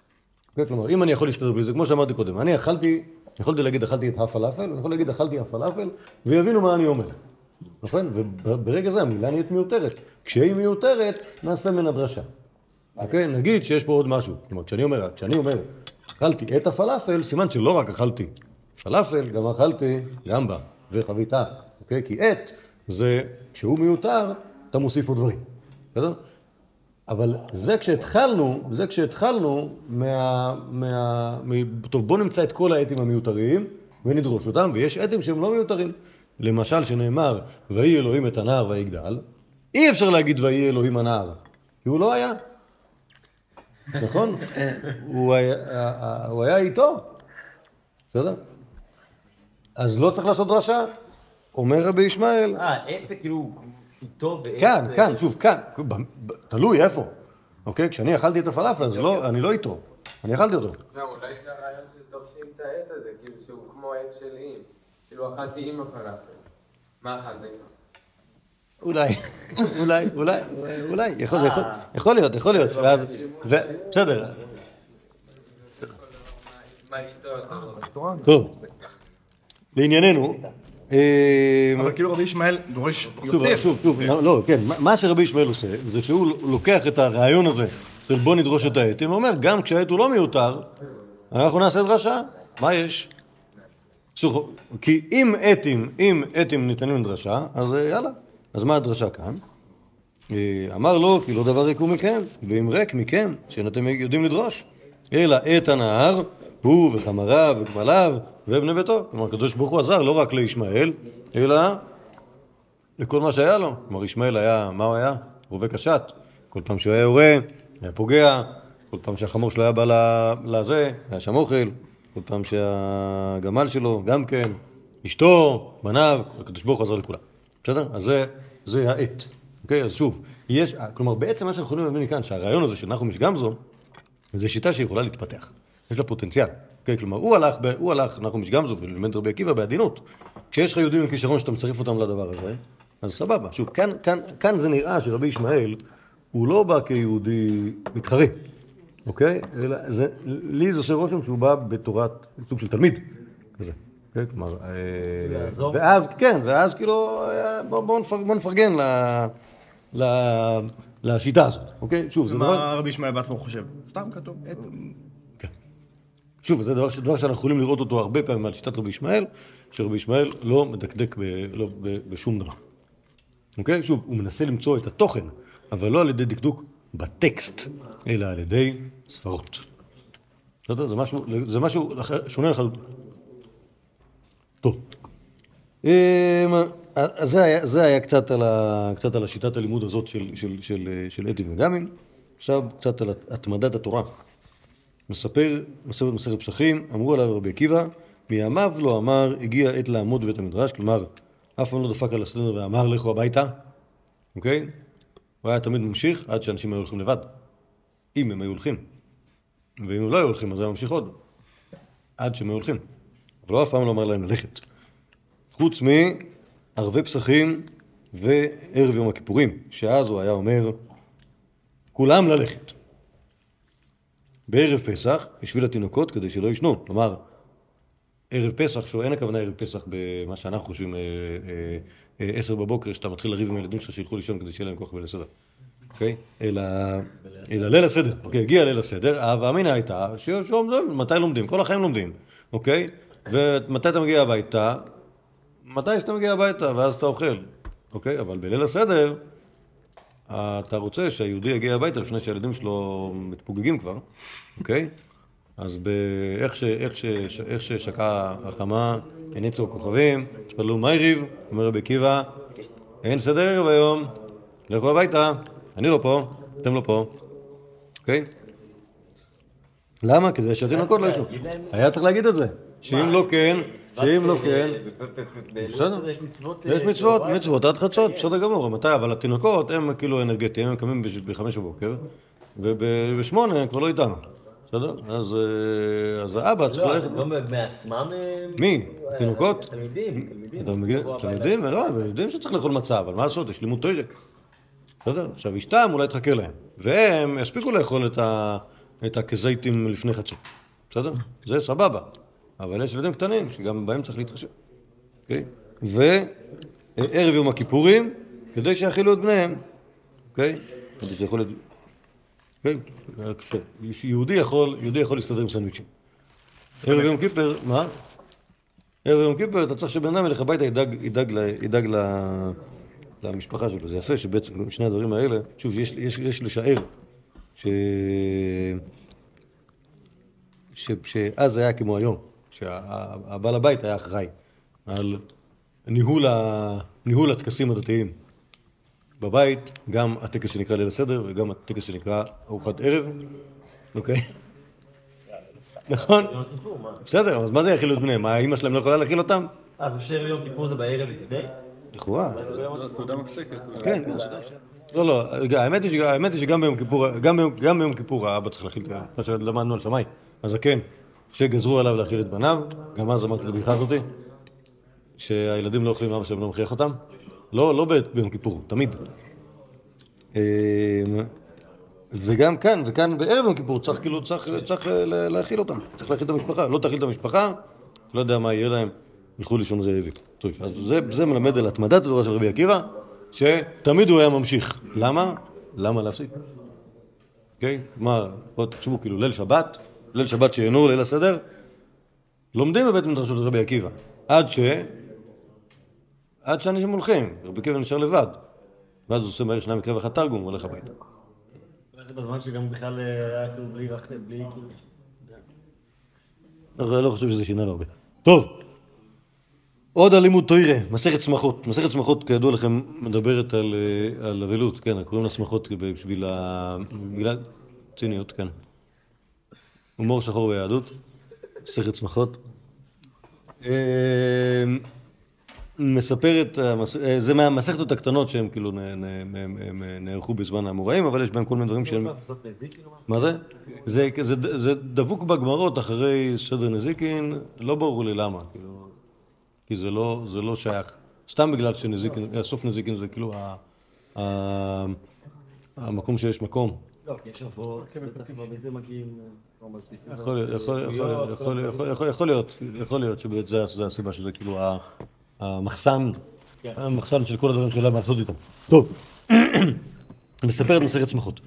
Speaker 2: כלומר, אם אני יכול להסתדר בלי זה, כמו שאמרתי קודם, אני אכלתי, יכולתי להגיד אכלתי את הפלאפל, אני יכול להגיד אכלתי הפלאפל, ויבינו מה אני אומר. נכון? וברגע זה המילה נהיית מיותרת. כשהיא מיותרת, נעשה ממנה דרשה. אוקיי? נגיד שיש פה עוד משהו. כלומר, כשאני אומר, כשאני אומר, אכלתי את הפלאפל, סימן שלא רק אכלתי פלאפל, גם אכלתי גמבה וחביתה. אוקיי? כי את זה, כשהוא מיותר, אתה מוסיף עוד דברים. בסדר? אבל זה כשהתחלנו, זה כשהתחלנו מה... מה... מ... טוב, בוא נמצא את כל האתים המיותרים ונדרוש אותם, ויש אתים שהם לא מיותרים. למשל, שנאמר, ויהי אלוהים את הנער ויגדל, אי אפשר להגיד ויהי אלוהים הנער, כי הוא לא היה. נכון? הוא היה, הוא היה איתו, בסדר? אז לא צריך לעשות דרשה. אומר רבי ישמעאל,
Speaker 3: אה, עץ זה כאילו איתו ועץ
Speaker 2: כאן,
Speaker 3: זה-
Speaker 2: כאן, שוב, כאן, תלוי איפה. אוקיי? כשאני אכלתי את הפלאפל, אז לא, אני לא איתו. אני אכלתי אותו.
Speaker 7: לא, אולי יש לה רעיון שדורשים את העט הזה, כאילו שהוא כמו עט של אם. כאילו אכלתי עם הפלאפל. מה אכלת איתו?
Speaker 2: אולי, אולי, אולי, אולי, יכול, יכול, יכול להיות, יכול להיות. ואז, בסדר? טוב. לענייננו, אה,
Speaker 4: אבל כאילו רבי ישמעאל דורש יותר.
Speaker 2: שוב, שוב, לא, כן, מה- שרבי ישמעאל עושה, זה שהוא לוקח את הרעיון הזה של בוא נדרוש את העט, הוא אומר, גם כשהעט הוא לא מיותר, אנחנו נעשה דרשה, מה יש? כי אם עטים, אם עטים ניתנים לדרשה, אז אה, יאללה, אז מה הדרשה כאן? אה, אמר לו, כי לא דבר ריק הוא מכם, ואם ריק מכם, שאין אתם יודעים לדרוש, אלא עת הנהר, הוא וחמריו וגמליו ובני ביתו. כלומר, הקדוש ברוך הוא עזר לא רק לישמעאל, אלא לכל מה שהיה לו. כלומר, ישמעאל היה, מה הוא היה? רובה קשת. כל פעם שהוא היה יורה, היה פוגע, כל פעם שהחמור שלו היה בא לזה, היה שם אוכל, כל פעם שהגמל שלו, גם כן, אשתו, בניו, הקדוש ברוך הוא עזר לכולם. בסדר? אז זה, זה העט. אוקיי? אז שוב, יש, כלומר, בעצם מה שאנחנו יכולים להבין מכאן, שהרעיון הזה של נחום איש גמזו, זו שיטה שיכולה להתפתח. יש לה פוטנציאל. אוקיי? כלומר, הוא הלך, ב, הוא הלך, נחום איש גמזו, ולימד רבי עקיבא בעדינות. כשיש לך יהודים עם כישרון שאתה מצרף אותם לדבר הזה, אז סבבה. שוב, כאן, כאן, כאן זה נראה שרבי ישמעאל, הוא לא בא כיהודי מתחרה, אוקיי? אלא זה, לי זה עושה רושם שהוא בא בתורת, סוג של תלמיד, כזה. אוקיי? כלומר, אה,
Speaker 3: לעזור.
Speaker 2: ואז, כן, ואז כאילו, אה, בוא, בוא, נפר, בוא נפרגן ל, ל, לשיטה הזאת, אוקיי? שוב, זה דבר...
Speaker 4: מה רבי ישמעאל בעצמו חושב? סתם כתוב עט.
Speaker 2: שוב, זה דבר, דבר שאנחנו יכולים לראות אותו הרבה פעמים על שיטת רבי ישמעאל, שרבי ישמעאל לא מדקדק ב, לא, ב, בשום דבר. אוקיי? שוב, הוא מנסה למצוא את התוכן, אבל לא על ידי דקדוק בטקסט, אלא על ידי סברות. בסדר? זה משהו, זה משהו שונה לחלוטין. טוב. אמ, אז זה היה, זה היה קצת, על ה, קצת על השיטת הלימוד הזאת של, של, של, של אתי וגמין. עכשיו קצת על התמדת התורה. מספר, מספר מסכת פסחים, אמרו עליו רבי עקיבא, מימיו לא אמר, הגיע עת לעמוד בבית המדרש, כלומר, אף פעם לא דפק על הסטנדר ואמר לכו הביתה, אוקיי? הוא היה תמיד ממשיך עד שאנשים היו הולכים לבד, אם הם היו הולכים. ואם הם לא היו הולכים, אז היה ממשיך עוד, עד שהם היו הולכים. אבל הוא אף פעם לא אמר להם ללכת. חוץ מערבי פסחים וערב יום הכיפורים, שאז הוא היה אומר, כולם ללכת. בערב פסח, בשביל התינוקות, כדי שלא ישנו. כלומר, ערב פסח, שאין הכוונה ערב פסח במה שאנחנו חושבים, אה, אה, אה, עשר בבוקר, שאתה מתחיל לריב עם הילדים שלך שילכו לישון כדי שיהיה להם כוח בליל הסדר. אוקיי? אלא, ליל הסדר. אוקיי, הגיע ליל הסדר, ההווה אמינא הייתה, שלומדים, מתי לומדים? כל החיים לומדים, אוקיי? ומתי אתה מגיע הביתה? מתי שאתה מגיע הביתה, ואז אתה אוכל, אוקיי? אבל בליל הסדר, אתה רוצה שהיהודי יגיע הביתה לפני שהילדים שלו מתפוגגים כבר, אוקיי? אז באיך ש, איך ש, איך ששקעה החמה, הניצו הכוכבים, התפללו מייריב, אומר רבי עקיבא, אין סדר ערב היום, לכו הביתה, אני לא פה, אתם לא פה, אוקיי? למה? כדי שהתינוקות לא ישנו. היה צריך להגיד את זה, שאם לא כן, שאם לא כן, בסדר.
Speaker 3: יש מצוות...
Speaker 2: יש
Speaker 3: אה,
Speaker 2: מצוות,
Speaker 3: בבית.
Speaker 2: מצוות עד חצות, בסדר גמור, מתי? אבל התינוקות הם כאילו אנרגטיים, הם קמים בחמש בבוקר, ובשמונה הם כבר לא איתנו, בסדר? אז אה, האבא צריך
Speaker 3: לא,
Speaker 2: ללכת...
Speaker 3: הם לא מעצמם... אה,
Speaker 2: מי? תינוקות?
Speaker 3: תלמידים, תלמידים.
Speaker 2: יודעים, לא, הם יודעים שצריך לאכול מצה, אבל מה לעשות, יש לימוד תוירה. בסדר? עכשיו אשתם אולי תחכה להם, והם יספיקו לאכול את הכזיתים לפני חצות. בסדר? זה סבבה. אבל יש ילדים קטנים שגם בהם צריך להתחשב. אוקיי? וערב יום הכיפורים, כדי שיאכילו את בניהם. אוקיי? כדי שיכול להיות... עכשיו, יהודי יכול, יהודי יכול להסתדר עם סנדוויצ'ים. ערב יום כיפר, מה? ערב יום כיפר אתה צריך שבן אדם ילך הביתה, ידאג, ידאג, ידאג ל, למשפחה שלו. זה יפה שבעצם שני הדברים האלה, שוב, יש, יש, יש לשער ש... ש... שאז זה היה כמו היום, שהבעל הבית היה אחראי על ניהול, ה... ניהול הטקסים הדתיים. בבית, גם הטקס שנקרא ליל הסדר וגם הטקס שנקרא ארוחת ערב, אוקיי? נכון?
Speaker 3: יום?
Speaker 2: בסדר, אז מה זה יאכילו את בניהם? מה, אימא שלהם לא יכולה להאכיל אותם?
Speaker 3: אה, בשער יום כיפור זה בערב לפני?
Speaker 2: לכאורה.
Speaker 5: סעודה מפסקת.
Speaker 2: כן, כן. לא, לא, האמת היא שגם ביום כיפור, גם ביום- גם ביום כיפור האבא צריך להאכיל, את ה- מה שלמדנו על שמאי, הזקן, שגזרו עליו להאכיל את בניו, גם אז אמרתי את הבדיחה הזאתי, שהילדים לא אוכלים אבא שלהם לא מכריח אותם, לא, לא ביום כיפור, תמיד. אמ, וגם כאן, וכאן בערב יום כיפור צריך כאילו, צריך, צריך להאכיל אותם, צריך להאכיל את המשפחה, לא תאכיל את המשפחה, לא יודע מה יהיה להם, ילכו לישון רעבים. טוב, אז זה, זה מלמד על התמדת התורה של רבי עקיבא, שתמיד הוא היה ממשיך. למה? למה להפסיק? אוקיי? מה, בואו תחשבו, כאילו ליל שבת, ליל שבת שיהנו, ליל הסדר, לומדים בבית מדרשות רבי עקיבא, עד ש... עד שאנשים הולכים, רבי עקיבא נשאר לבד. ואז הוא עושה מהר שניים מקרא ואחד תרגום, הוא הולך הביתה.
Speaker 3: זה בזמן שגם בכלל אה, היה כאילו בלי בלי כאילו...
Speaker 2: לא, לא חושב שזה שינה לו הרבה. טוב, עוד על לימוד תוירה, מסכת שמחות. מסכת שמחות, כידוע לכם, מדברת על, אה, על אבלות, כן, קוראים לה שמחות בשביל ה... בגלל ציניות, כן. הומור שחור ביהדות, מסכת שמחות. אה, מספרת, המס- אה, זה מהמסכתות הקטנות שהן כאילו נערכו בזמן האמוראים, אבל יש בהם כל מיני דברים שהם...
Speaker 3: כאילו מה?
Speaker 2: זה? זה, דבוק בגמרות אחרי סדר נזיקין, לא ברור לי למה, כאילו, כי זה לא, זה לא שייך, סתם בגלל שנזיקין, סוף נזיקין זה כאילו המקום שיש מקום.
Speaker 3: לא, כי יש אבות, בטח בזה מגיעים... לא.
Speaker 2: יכול להיות, יכול, יכול, יכול, להיות, יכול להיות שבאמת זה הסיבה שזה כאילו המחסן, המחסן של כל הדברים שלה לעשות איתם. טוב, מספרת מסכת שמחות.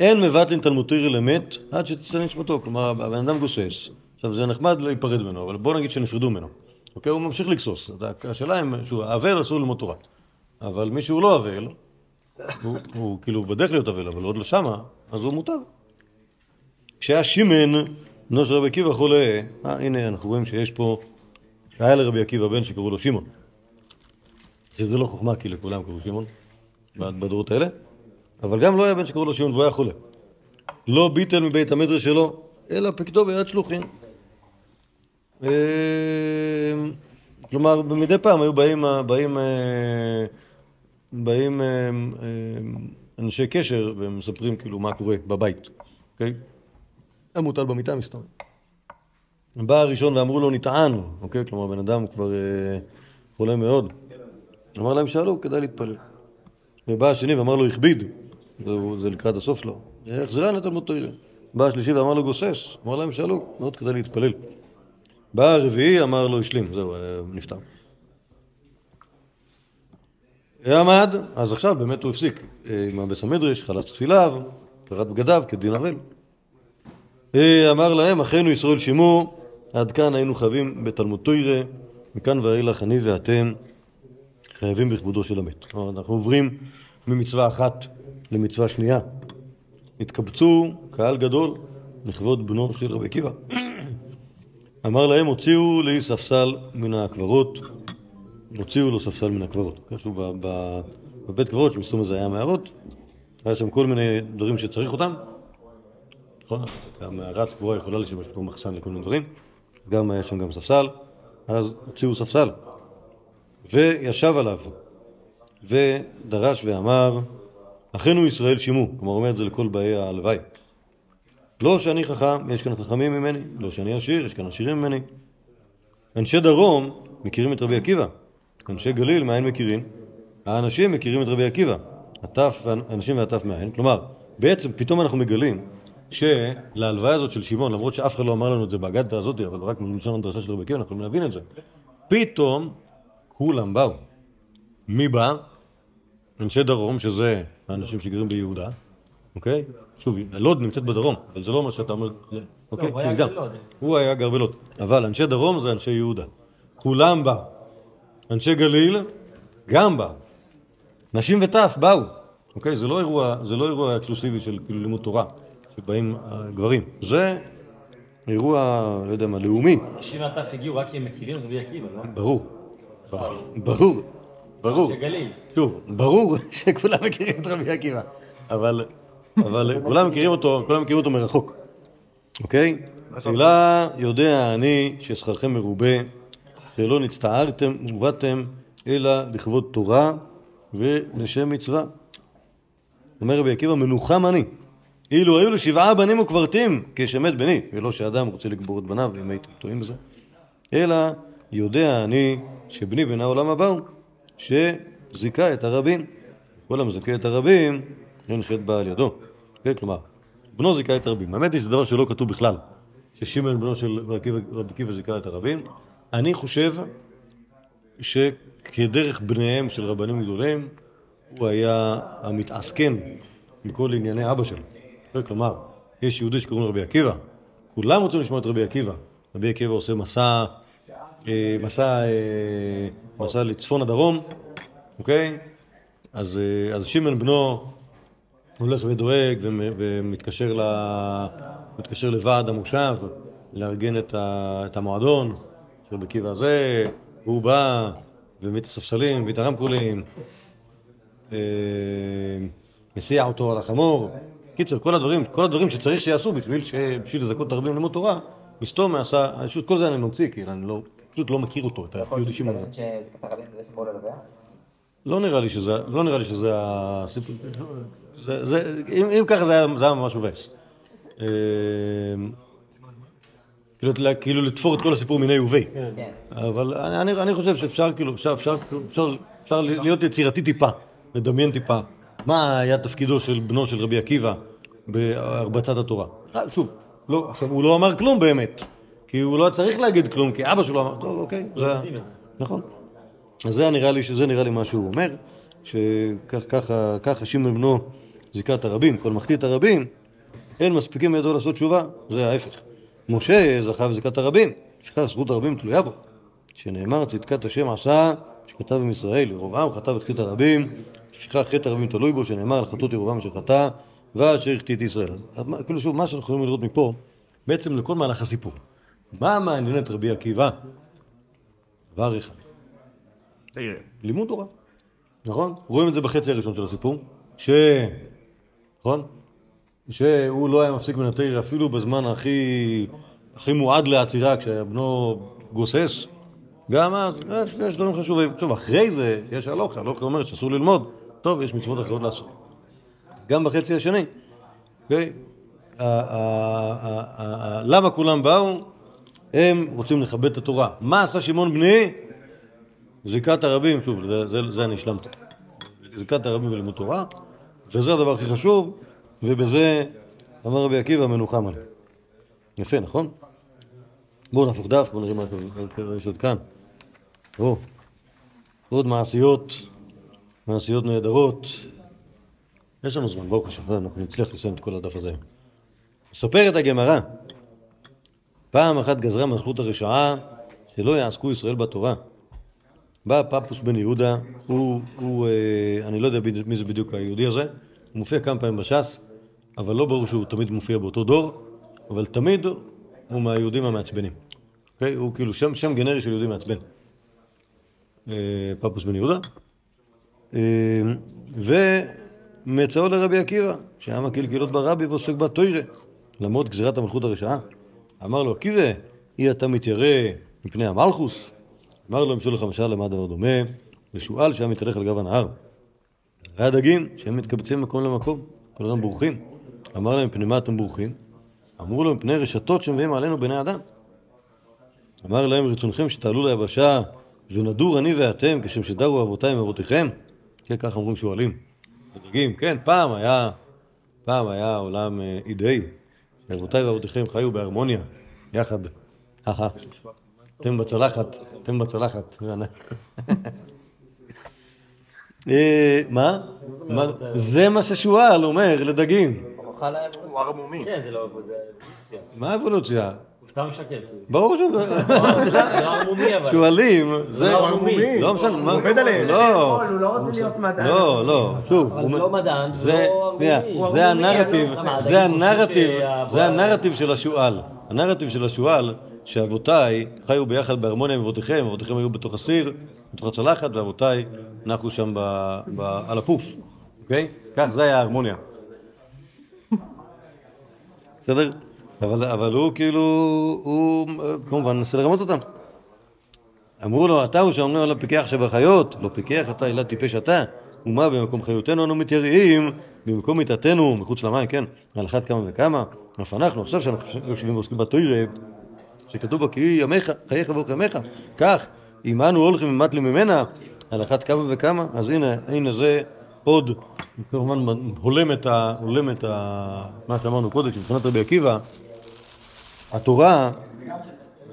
Speaker 2: אין מבטלין תלמוד תירא למת עד שתצא נשמתו, כלומר הבן אדם גוסס. עכשיו זה נחמד להיפרד ממנו, אבל בוא נגיד שנפרדו ממנו. אוקיי, הוא ממשיך לגסוס. השאלה אם שהוא אבל אסור ללמוד תורה. אבל מי שהוא לא אבל, הוא, כאילו בדרך להיות אבל, אבל עוד לא שמה, אז הוא מותר. כשהיה שמן, בנו של רבי עקיבא חולה, אה, הנה אנחנו רואים שיש פה, היה לרבי עקיבא בן שקראו לו שמעון. שזה לא חוכמה כי לכולם קראו שמעון, בדורות האלה, אבל גם לא היה בן שקראו לו שמעון והוא היה חולה. לא ביטל מבית המדרש שלו, אלא פקדו ביד שלוחין. אה, כלומר, מדי פעם היו באים, באים, אה, באים אה, אה, אנשי קשר ומספרים כאילו מה קורה בבית, אוקיי? היה מוטל במיטה מסתובב. בא הראשון ואמרו לו נטען, אוקיי? כלומר, בן אדם כבר אה, חולה מאוד. אמר להם שאלו, כדאי להתפלל. ובא השני ואמר לו הכביד, זה, לקראת הסוף שלו, החזירה לתלמוד תוירה. בא השלישי ואמר לו גוסס, אמר להם שאלו, מאוד כדאי להתפלל. בא הרביעי, אמר לו השלים, זהו, אה, נפטר. עמד, אז עכשיו באמת הוא הפסיק אה, עם הבס המדרש, חלץ תפיליו, קראת בגדיו כדין אבל. אה, אמר להם, אחינו ישראל שמעו, עד כאן היינו חייבים בתלמוד תוירה, מכאן ואילך אני ואתם חייבים בכבודו של המת. אנחנו עוברים ממצווה אחת למצווה שנייה. התקבצו קהל גדול לכבוד בנו של רבי עקיבא. אמר להם, הוציאו לי ספסל מן הקברות, הוציאו לו ספסל מן הקברות. ב- בבית קברות, שמסתום הזה היה מערות, היה שם כל מיני דברים שצריך אותם. נכון? גם מערת קבורה יכולה לשמש כמו מחסן לכל מיני דברים. גם היה שם גם ספסל, אז הוציאו ספסל. וישב עליו, ודרש ואמר, אחינו ישראל שימו, כלומר אומר את זה לכל באי הלוואי. לא שאני חכם, יש כאן חכמים ממני, לא שאני עשיר, יש כאן עשירים ממני. אנשי דרום מכירים את רבי עקיבא, אנשי גליל מאין מכירים? האנשים מכירים את רבי עקיבא, הטף, האנשים והטף מאין, כלומר, בעצם פתאום אנחנו מגלים שלהלוויה הזאת של שמעון, למרות שאף אחד לא אמר לנו את זה באגדה הזאת, אבל רק מלשון הדרשה של רבי עקיבא, אנחנו להבין את זה. פתאום כולם באו. מי בא? אנשי דרום, שזה האנשים שגרים ביהודה, אוקיי? שוב, לוד נמצאת בדרום, אבל זה לא מה שאתה אומר, אוקיי?
Speaker 3: הוא היה
Speaker 2: גם.
Speaker 3: בלוד.
Speaker 2: הוא היה גר בלוד. אבל אנשי דרום זה אנשי יהודה. כולם באו. אנשי גליל גם באו. נשים וטף באו. אוקיי? זה לא אירוע, זה לא אירוע אקסקלוסיבי של כאילו לימוד תורה, שבאים הגברים. זה אירוע, לא יודע מה, לאומי.
Speaker 3: נשים והטף הגיעו רק כי הם מכירים את רבי עקיבא, לא?
Speaker 2: ברור. ברור. ברור.
Speaker 3: שגליל.
Speaker 2: שוב, ברור שכולם מכירים את רבי עקיבא, אבל, אבל כולם מכירים אותו, כולם מכירים אותו מרחוק, אוקיי? תחילה יודע אני ששכרכם מרובה, שלא נצטערתם ובאתם אלא לכבוד תורה ולשם מצווה. אומר רבי עקיבא, מנוחם אני. אילו היו לו שבעה בנים וקברתים, כשמת בני, ולא שאדם רוצה לקבור את בניו, אם הייתם טועים בזה. אלא יודע אני שבני בן העולם הבא הוא, שזיכה את הרבים. כל המזכה את הרבים, אין חטא בא על ידו. כן, כלומר, בנו זיכה את הרבים. האמת היא שזה דבר שלא כתוב בכלל, ששמעון בנו של רבי עקיבא זיכה את הרבים. אני חושב שכדרך בניהם של רבנים גדולים, הוא היה המתעסקן מכל ענייני אבא שלו. כן, כלומר, יש יהודי שקוראים לו רבי עקיבא, כולם רוצים לשמוע את רבי עקיבא. רבי עקיבא עושה מסע, אה, מסע, אה, מסע לצפון הדרום, אוקיי? אז, אה, אז שמעון בנו הולך ודואג ומ- ומתקשר ל... מתקשר לוועד המושב לארגן את, ה... את המועדון של רבי עקיבא הזה, והוא בא ומביא את הספסלים, מביא את הרמקולים, מסיע אותו על החמור. קיצר, כל הדברים, כל הדברים שצריך שיעשו בשביל, ש... בשביל לזכות את הרבים ללמוד תורה, מסתום עשה, פשוט כל זה אני ממציא, כי אני לא, פשוט לא מכיר אותו, את היהודי שמעון הזה.
Speaker 8: שבאו ללוויה?
Speaker 2: לא נראה לי שזה, לא נראה לי שזה הסיפור, זה, זה, אם, אם ככה זה היה, זה היה ממש מבאס. אה, כאילו, כאילו לתפור את כל הסיפור מיני וביה.
Speaker 8: כן.
Speaker 2: אבל אני, אני, אני חושב שאפשר, כאילו, אפשר, אפשר, אפשר, אפשר להיות יצירתי טיפה, לדמיין טיפה. מה היה תפקידו של בנו של רבי עקיבא בהרבצת התורה? אה, שוב, לא, עכשיו, הוא לא אמר כלום באמת, כי הוא לא צריך להגיד כלום, כי אבא שלו אמר, טוב, אוקיי, זה היה, נכון. אז זה נראה לי, זה נראה לי מה שהוא אומר, שככה ככה שמעון בנו זיכה את הרבים, כל מחטיא הרבים, אין מספיקים בידו לעשות תשובה, זה ההפך. משה זכה בזיקת הרבים, לפיכך זכות הרבים תלויה בו. שנאמר צדקת השם עשה, שכתב עם ישראל, ירבעם חטא והחטיא הרבים, לפיכך חטא הרבים תלוי בו, שנאמר על חטאות ירבעם אשר חטא, ואשר החטיא את ישראל. אז- כאילו שוב, מה שאנחנו יכולים לראות מפה, בעצם לכל מהלך הסיפור. מה מעניין את רבי עקיבא? דבר אחד. לימוד תורה, נכון? רואים את זה בחצי הראשון של הסיפור, ש... נכון? שהוא לא היה מפסיק התרא אפילו בזמן הכי, הכי מועד לעצירה, כשבנו גוסס. גם אז, יש, יש דברים חשובים. שוב, אחרי זה יש הלוכה, הלוכה אומרת שאסור ללמוד. טוב, יש מצוות אחרות לעשות. גם בחצי השני. למה כולם באו? הם רוצים לכבד את התורה. מה עשה שמעון בני? זיקת הרבים, שוב, זה, אני השלמתי. זיקת הרבים בלימוד תורה, וזה הדבר הכי חשוב, ובזה אמר רבי עקיבא מנוחם עליהם. יפה, נכון? בואו נהפוך דף, בואו נראה מה יש עוד כאן. או, עוד מעשיות, מעשיות נהדרות. יש לנו זמן, בואו בבקשה, אנחנו נצליח לסיים את כל הדף הזה. מספרת הגמרא, פעם אחת גזרה מלכות הרשעה שלא יעסקו ישראל בתורה. בא פפוס בן יהודה, הוא, הוא אה, אני לא יודע מי זה בדיוק היהודי הזה, הוא מופיע כמה פעמים בש"ס, אבל לא ברור שהוא תמיד מופיע באותו דור, אבל תמיד הוא מהיהודים המעצבנים. אוקיי? הוא כאילו שם, שם גנרי של יהודי מעצבן. אה, פפוס בן יהודה. אה, ומצאו לרבי עקיבא, שהיה מקהיל קהילות ברבי ועוסק בתוירה, למרות גזירת המלכות הרשעה. אמר לו, עקיבא, אי אתה מתיירא מפני המלכוס? אמר לו, אמשול לך משל למה הדבר דומה? לשועל שהיה מתהלך על גב הנהר. ראה דגים שהם מתקבצים ממקום למקום, כל הזמן בורחים. אמר להם, מפני מה אתם בורחים? אמרו לו, מפני רשתות שמביאים עלינו בני אדם. אמר להם, רצונכם שתעלו ליבשה ונדור אני ואתם כשם שדרו אבותיי ואבותיכם? כן, ככה אומרים שועלים. הדגים, כן, פעם היה, פעם היה עולם אה, אידאי. אבותיי ואבותיכם חיו בהרמוניה, יחד. אתם בצלחת, אתם בצלחת. אה, מה? מה? זה מה ששועל אומר לדגים.
Speaker 3: הוא ערמומי. כן, זה לא... זה-
Speaker 2: מה אבולוציה?
Speaker 3: הוא משקר. כאילו.
Speaker 2: ברור שהוא...
Speaker 3: זה לא ערמומי אבל.
Speaker 2: שועלים, זה...
Speaker 3: לא ערמומי.
Speaker 2: לא משנה, מה...
Speaker 4: עובד עליהם.
Speaker 2: לא,
Speaker 7: הוא לא רוצה להיות מדען.
Speaker 2: לא, לא, שוב.
Speaker 3: אבל
Speaker 2: הוא-
Speaker 3: זה לא מדען, זה
Speaker 2: זה,
Speaker 3: לא.
Speaker 7: הוא
Speaker 2: זה הנרטיב, זה הנרטיב, זה הנרטיב של השועל. הנרטיב של השועל, שאבותיי חיו ביחד בהרמוניה עם אבותיכם, אבותיכם היו בתוך הסיר, בתוך הצלחת, ואבותיי נחו שם על הפוף, אוקיי? כך, זה היה ההרמוניה. בסדר? אבל, אבל הוא כאילו, הוא כמובן מנסה לרמות אותם. אמרו לו, אתה הוא שאומרים עליו פיקח שבחיות, לא פיקח אתה, אלא טיפש אתה. ומה במקום חיותנו אנו מתייראים, במקום מיתתנו, מחוץ למים, כן, על אחת כמה וכמה. אף אנחנו, עכשיו שאנחנו יושבים ועוסקים בתוירה, שכתוב בה כי ימיך, חייך ימיך, כך, אם אנו הולכים ומטלים ממנה, על אחת כמה וכמה, אז הנה, הנה זה עוד, כמובן הולם את, ה, הולם את ה, מה שאמרנו קודם, שמבחינת רבי עקיבא, התורה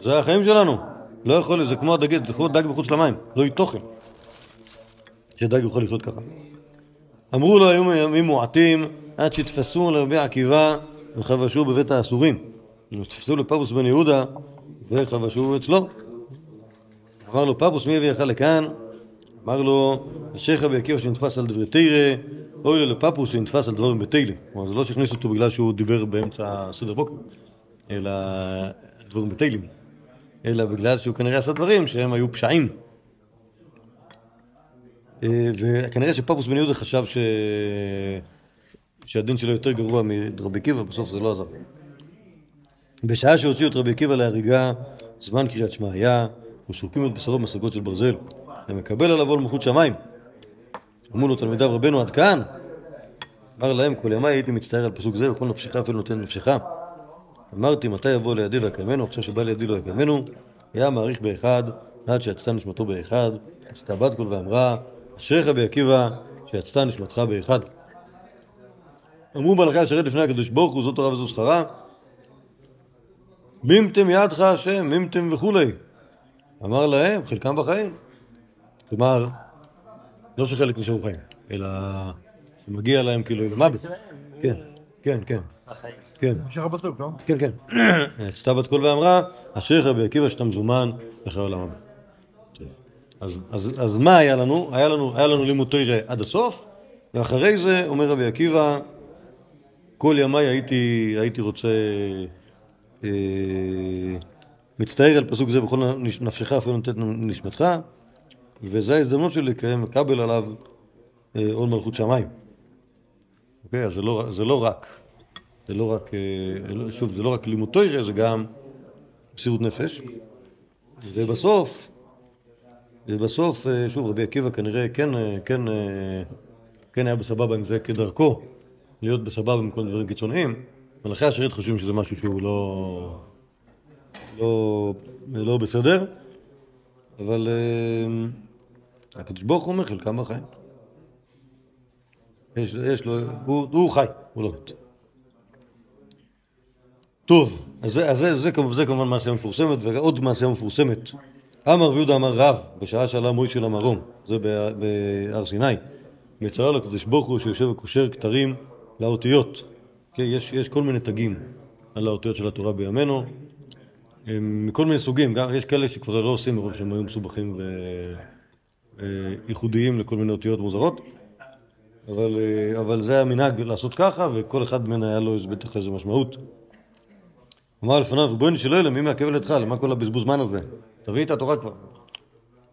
Speaker 2: זה החיים שלנו. לא יכול, זה כמו הדג, זה כמו דג מחוץ למים, לא יהיה תוכן. שדג יכול לחיות ככה. אמרו לו, היו ימים מועטים עד שתפסו לרבי עקיבא וחבשו בבית האסורים. תפסו לפבוס בן יהודה וחבשו אצלו. אמר לו, פבוס, מי הביאך לכאן? אמר לו, אשריך בעקיבא שנתפס על דברי תירא, אוי לו לפפוס שנתפס על דברים בתילה. כלומר, זה לא שהכניסו אותו בגלל שהוא דיבר באמצע סדר בוקר, אלא דברים בתהילים. אלא בגלל שהוא כנראה עשה דברים שהם היו פשעים. אה, וכנראה שפפוס בן יהודה חשב ש... שהדין שלו יותר גרוע מרבי עקיבא, בסוף זה לא עזר. בשעה שהוציאו את רבי עקיבא להריגה, זמן קריאת שמע היה, ושורקים את בשרו במסגות של ברזל, ומקבל עליו עול מלכות שמיים. אמרו לו תלמידיו רבנו עד כאן? אמר להם כל ימיי הייתי מצטער על פסוק זה, וכל נפשך אפילו נותן נפשך. אמרתי מתי יבוא לידי ויקמנו, עכשיו שבא לידי לא יקמנו, היה מעריך באחד, עד שיצתה נשמתו באחד, עשתה בת קול ואמרה, אשריך בעקיבא, שיצתה נשמתך באחד. אמרו מלאכי אשר רד לפני הקדוש ברוך הוא, זאת תורה וזו שכרה. מימתם ידך השם, מימתם וכולי. אמר להם, חלקם בחיים. כלומר, לא שחלק נשארו חיים, אלא שמגיע להם כאילו למוות. כן, כן, כן.
Speaker 3: החיים.
Speaker 2: כן.
Speaker 4: נשאר פסוק, לא?
Speaker 2: כן, כן. עשתה בת קול ואמרה, אשריך בעקיבא שאתה מזומן לחיי העולם הבא. אז, אז, אז מה היה לנו? היה לנו, היה לנו לימוד תרא עד הסוף, ואחרי זה אומר רבי עקיבא, כל ימיי הייתי, הייתי רוצה, אה, מצטער על פסוק זה בכל נפשך אפילו נותנת נשמתך, וזו ההזדמנות שלי לקיים, לקבל עליו אה, עול מלכות שמיים. אוקיי, אז זה לא, זה לא רק, זה לא רק, אה, לא- שוב, זה לא רק לימוד תוירה, זה גם מסירות נפש. ובסוף, ובסוף, אה, שוב, רבי עקיבא כנראה כן, אה, כן, כן היה בסבבה עם זה כדרכו, להיות בסבבה עם כל דברים קיצוניים. מלאכי השרת חושבים שזה משהו שהוא לא, לא, לא בסדר, אבל הקדוש ברוך הוא אומר חלקם בחיים. יש, יש לו, הוא, הוא חי, הוא לא מת. טוב, אז זה, אז זה, זה, כמובן- זה כמובן מעשייה מפורסמת, ועוד מעשייה מפורסמת. אמר ויהודה אמר רב, בשעה שעלה מוישה למרום, זה בה- בהר סיני. מצרה לקדוש ברוך הוא שיושב וקושר כתרים לאותיות. כן, יש, יש כל מיני תגים על האותיות של התורה בימינו, מכל מיני סוגים, גם יש כאלה שכבר לא עושים מרוב שהם היו מסובכים וייחודיים לכל מיני אותיות מוזרות. אבל, אה, אבל זה המנהג לעשות ככה, וכל אחד מהם היה לו בטח איזה משמעות. אמר לפניו, ריבונו של עולם, מי מעכב לידך? למה כל הבזבוז זמן הזה? תביא את התורה כבר.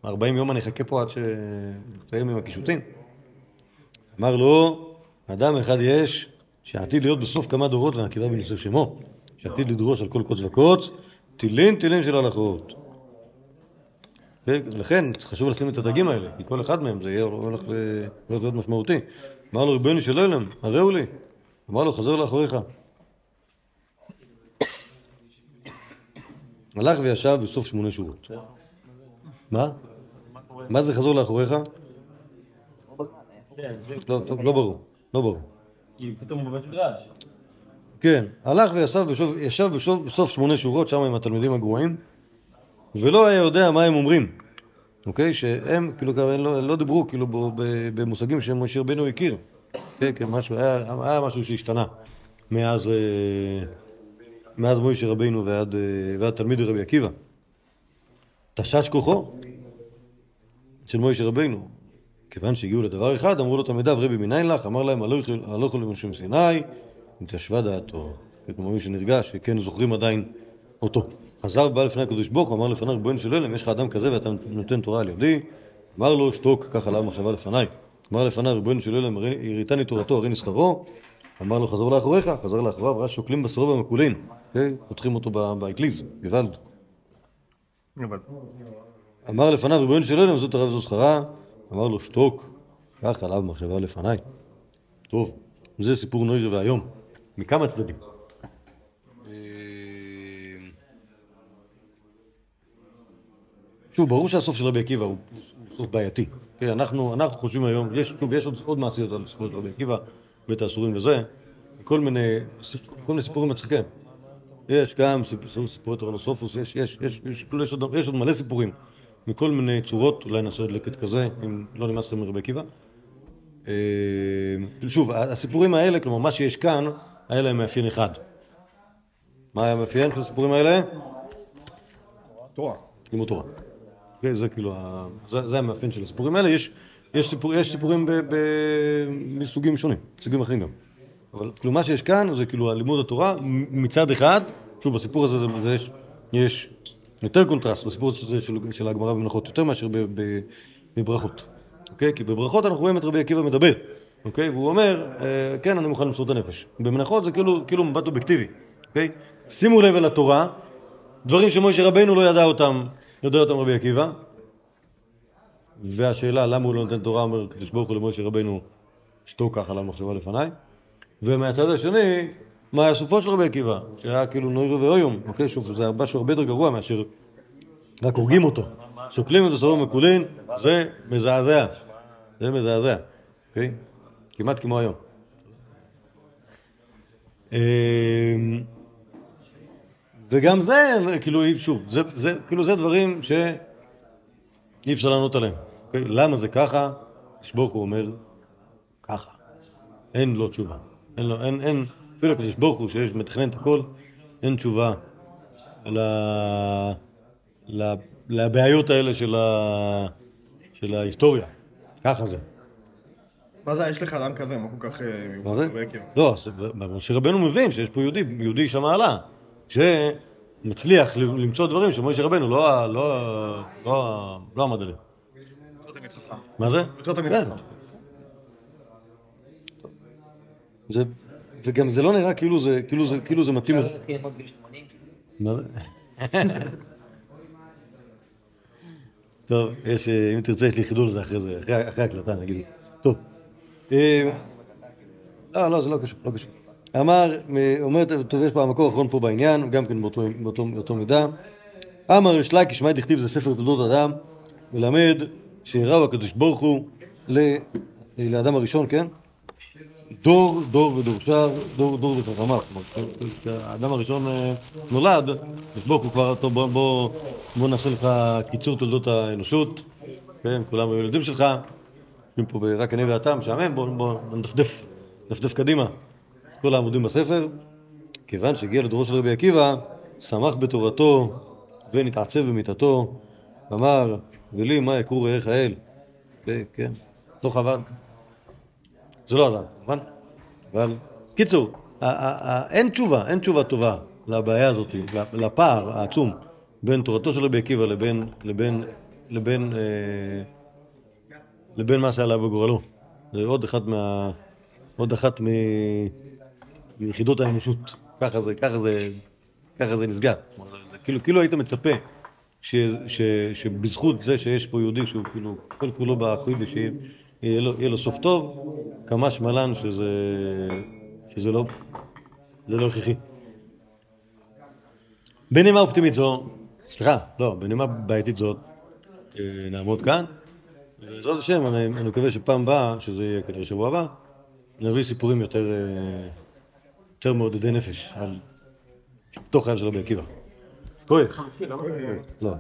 Speaker 2: 40 יום אני אחכה פה עד שנסיים עם הקישוטים. אמר לו, אדם אחד יש, שעתיד להיות בסוף כמה דורות, והעקיבא בן יוסף שמו, שעתיד לדרוש על כל קוץ וקוץ, תילין תילין של הלכות. כן, לכן חשוב לשים את הדגים האלה, כי כל אחד מהם זה יהיה הולך להיות משמעותי. אמר לו ריבונו של עולם, הראו לי. אמר לו, חזר לאחוריך. הלך וישב בסוף שמונה שורות. מה? מה זה חזור לאחוריך? לא, לא, לא ברור, לא ברור.
Speaker 3: כי פתאום הוא בבית מדרש.
Speaker 2: כן, הלך וישב בסוף שמונה שורות שם עם התלמידים הגרועים, ולא היה יודע מה הם אומרים, אוקיי? שהם כאילו לא, לא דיברו כאילו במושגים שמשה רבנו הכיר. כן, כן, משהו, היה, היה משהו שהשתנה מאז, אה, מאז מוישה רבינו ועד, אה, ועד תלמיד רבי עקיבא. תשש כוחו של מוישה רבינו. כיוון שהגיעו לדבר אחד, אמרו לו תלמידיו, רבי מניין לך? אמר להם, הלכו למשה מסיני, התיישבה דעתו. כמו מי שנרגש, שכן זוכרים עדיין אותו. חזר ובא לפני הקדוש ברוך הוא, אמר לפניו, ריבונו של עולם, יש לך אדם כזה ואתה נותן תורה על ידי? אמר לו, שתוק, קח עליו מחשבה לפניי. אמר לפניו, ריבונו של עולם, הראיתני תורתו, הרי נשכרו. אמר לו, חזור לאחוריך, חזר לאחוריו, ראה שוקלים בשרו במקולין. כן, פותחים אותו באטליז, גוואלד. אמר לפניו, ריבונו של עולם, זו תורה וזו שכרה. אמר לו, שתוק, קח עליו מחשבה לפניי. טוב, זה סיפור נוירי ואיום, מכמה צדדים. שוב, ברור שהסוף של רבי עקיבא הוא סוף בעייתי. כן, אנחנו, אנחנו חושבים היום, יש, שוב, יש עוד, עוד מעשיות על סיפור של רבי עקיבא, בית האסורים וזה, כל מיני, כל מיני סיפורים מצחיקים. יש גם סיפור, סיפורי טורנוסופוס, יש, יש, יש, יש, כאילו יש, עוד, יש עוד מלא סיפורים מכל מיני צורות, אולי נעשה עוד לקט כזה, אם לא נמאס לכם מרבי עקיבא. אה, שוב, הסיפורים האלה, כלומר מה שיש כאן, היה להם מאפיין אחד. מה היה המאפיין של הסיפורים האלה?
Speaker 4: תורה.
Speaker 2: לימוד תורה. זה כאילו, זה המאפיין של הסיפורים האלה. יש, יש, סיפור, יש סיפורים ב, ב, מסוגים שונים, מסוגים אחרים גם. אבל כאילו מה שיש כאן זה כאילו הלימוד התורה מצד אחד, שוב בסיפור הזה זה, יש, יש יותר קונטרסט בסיפור הזה של, של הגמרא במנחות, יותר מאשר בברכות. אוקיי? כי בברכות אנחנו רואים את רבי עקיבא מדבר, אוקיי? והוא אומר, אה, כן, אני מוכן למסור את הנפש. במנחות זה כאילו, כאילו מבט אובייקטיבי, אוקיי? שימו לב אל התורה, דברים שמשה רבינו לא ידע אותם, יודע אותם רבי עקיבא. והשאלה למה הוא לא נותן תורה, אומר קדוש ברוך הוא למשה רבינו, שתוק ככה למחשבה לפניי. ומהצד השני, מה היה סופו של רבי עקיבא, שהיה כאילו נוירו ואויום, אוקיי? שוב, זה משהו הרבה יותר גרוע מאשר רק הורגים אותו. שוקלים את בשרו מקולין, זה מזעזע. זה מזעזע, אוקיי? כמעט כמו היום. אמ, וגם זה, כאילו, שוב, זה, זה, כאילו זה דברים שאי אפשר לענות עליהם. אוקיי? למה זה ככה? הקדוש ברוך הוא אומר, ככה. אין לו תשובה. אין לו, אין, אין, אפילו הקדוש ברוך הוא שיש מתכנן את הכל, אין תשובה ל, ל, לבעיות האלה של, ה, של ההיסטוריה. ככה זה.
Speaker 4: מה זה, יש לך אדם כזה, מה כל כך... אה,
Speaker 2: מה זה? לא, משה רבנו מבין שיש פה יהודי, יהודי איש המעלה, שמצליח למצוא דברים שמשה רבנו לא, לא, לא, לא עמד עליהם. מה זה?
Speaker 4: יותר תמיד
Speaker 2: כן. זה, וגם זה לא נראה כאילו זה, כאילו זה, כאילו זה מתאים.
Speaker 8: אפשר להתחיל ללמוד בגיל 80?
Speaker 2: מה זה? טוב, יש, אה, אם תרצה, יש לי חידול לזה אחרי זה, אחרי ההקלטה, נגיד. טוב. אה, לא, לא, זה לא קשור, לא קשור. אמר, אומר, טוב, יש פה המקור האחרון פה בעניין, גם כן באותו, באותו, באותו מידה. אמר יש לייק, שמעי דכתיב זה ספר תולדות אדם, מלמד שהראו הקדוש ברוך הוא ל- לאדם הראשון, כן? דור, דור ודורשיו, דור, דור וחכמיו. כלומר, כשהאדם הראשון אה, נולד, אז הוא כבר, טוב, בוא, בוא, בוא נעשה לך קיצור תולדות האנושות, כן, כולם היו ילדים שלך, יושבים פה רק אני ואתה, משעמם, בוא, בוא נדפדף, נדפדף קדימה. כל העמודים בספר, כיוון שהגיע לדורו של רבי עקיבא, שמח בתורתו ונתעצב במיתתו, ואמר, ולי מה יקרו רעך האל? כן, לא חבל. זה לא עזר, כמובן. אבל, קיצור, אין תשובה, אין תשובה טובה לבעיה הזאת, לפער העצום בין תורתו של רבי עקיבא לבין, לבין, לבין, אה, לבין מה שעלה בגורלו. זה עוד אחת מה... עוד אחת מ... מיחידות האנושות. ככה זה, ככה זה, ככה זה נסגר. כאילו, כאילו היית מצפה ש, ש, שבזכות זה שיש פה יהודי שהוא כאילו כל כולו באחוי ושיהיה לו, יהיה לו סוף טוב, כמה שמלן שזה, שזה לא, זה לא הכרחי. בנימה אופטימית זו, סליחה, לא, בנימה בעייתית זאת, אה, נעמוד כאן. בעזרת השם, אני, אני מקווה שפעם הבאה, שזה יהיה כנראה שבוע הבא, נביא סיפורים יותר, אה, יותר מעודדי נפש על חייו של רבי עקיבא. כואב. לא.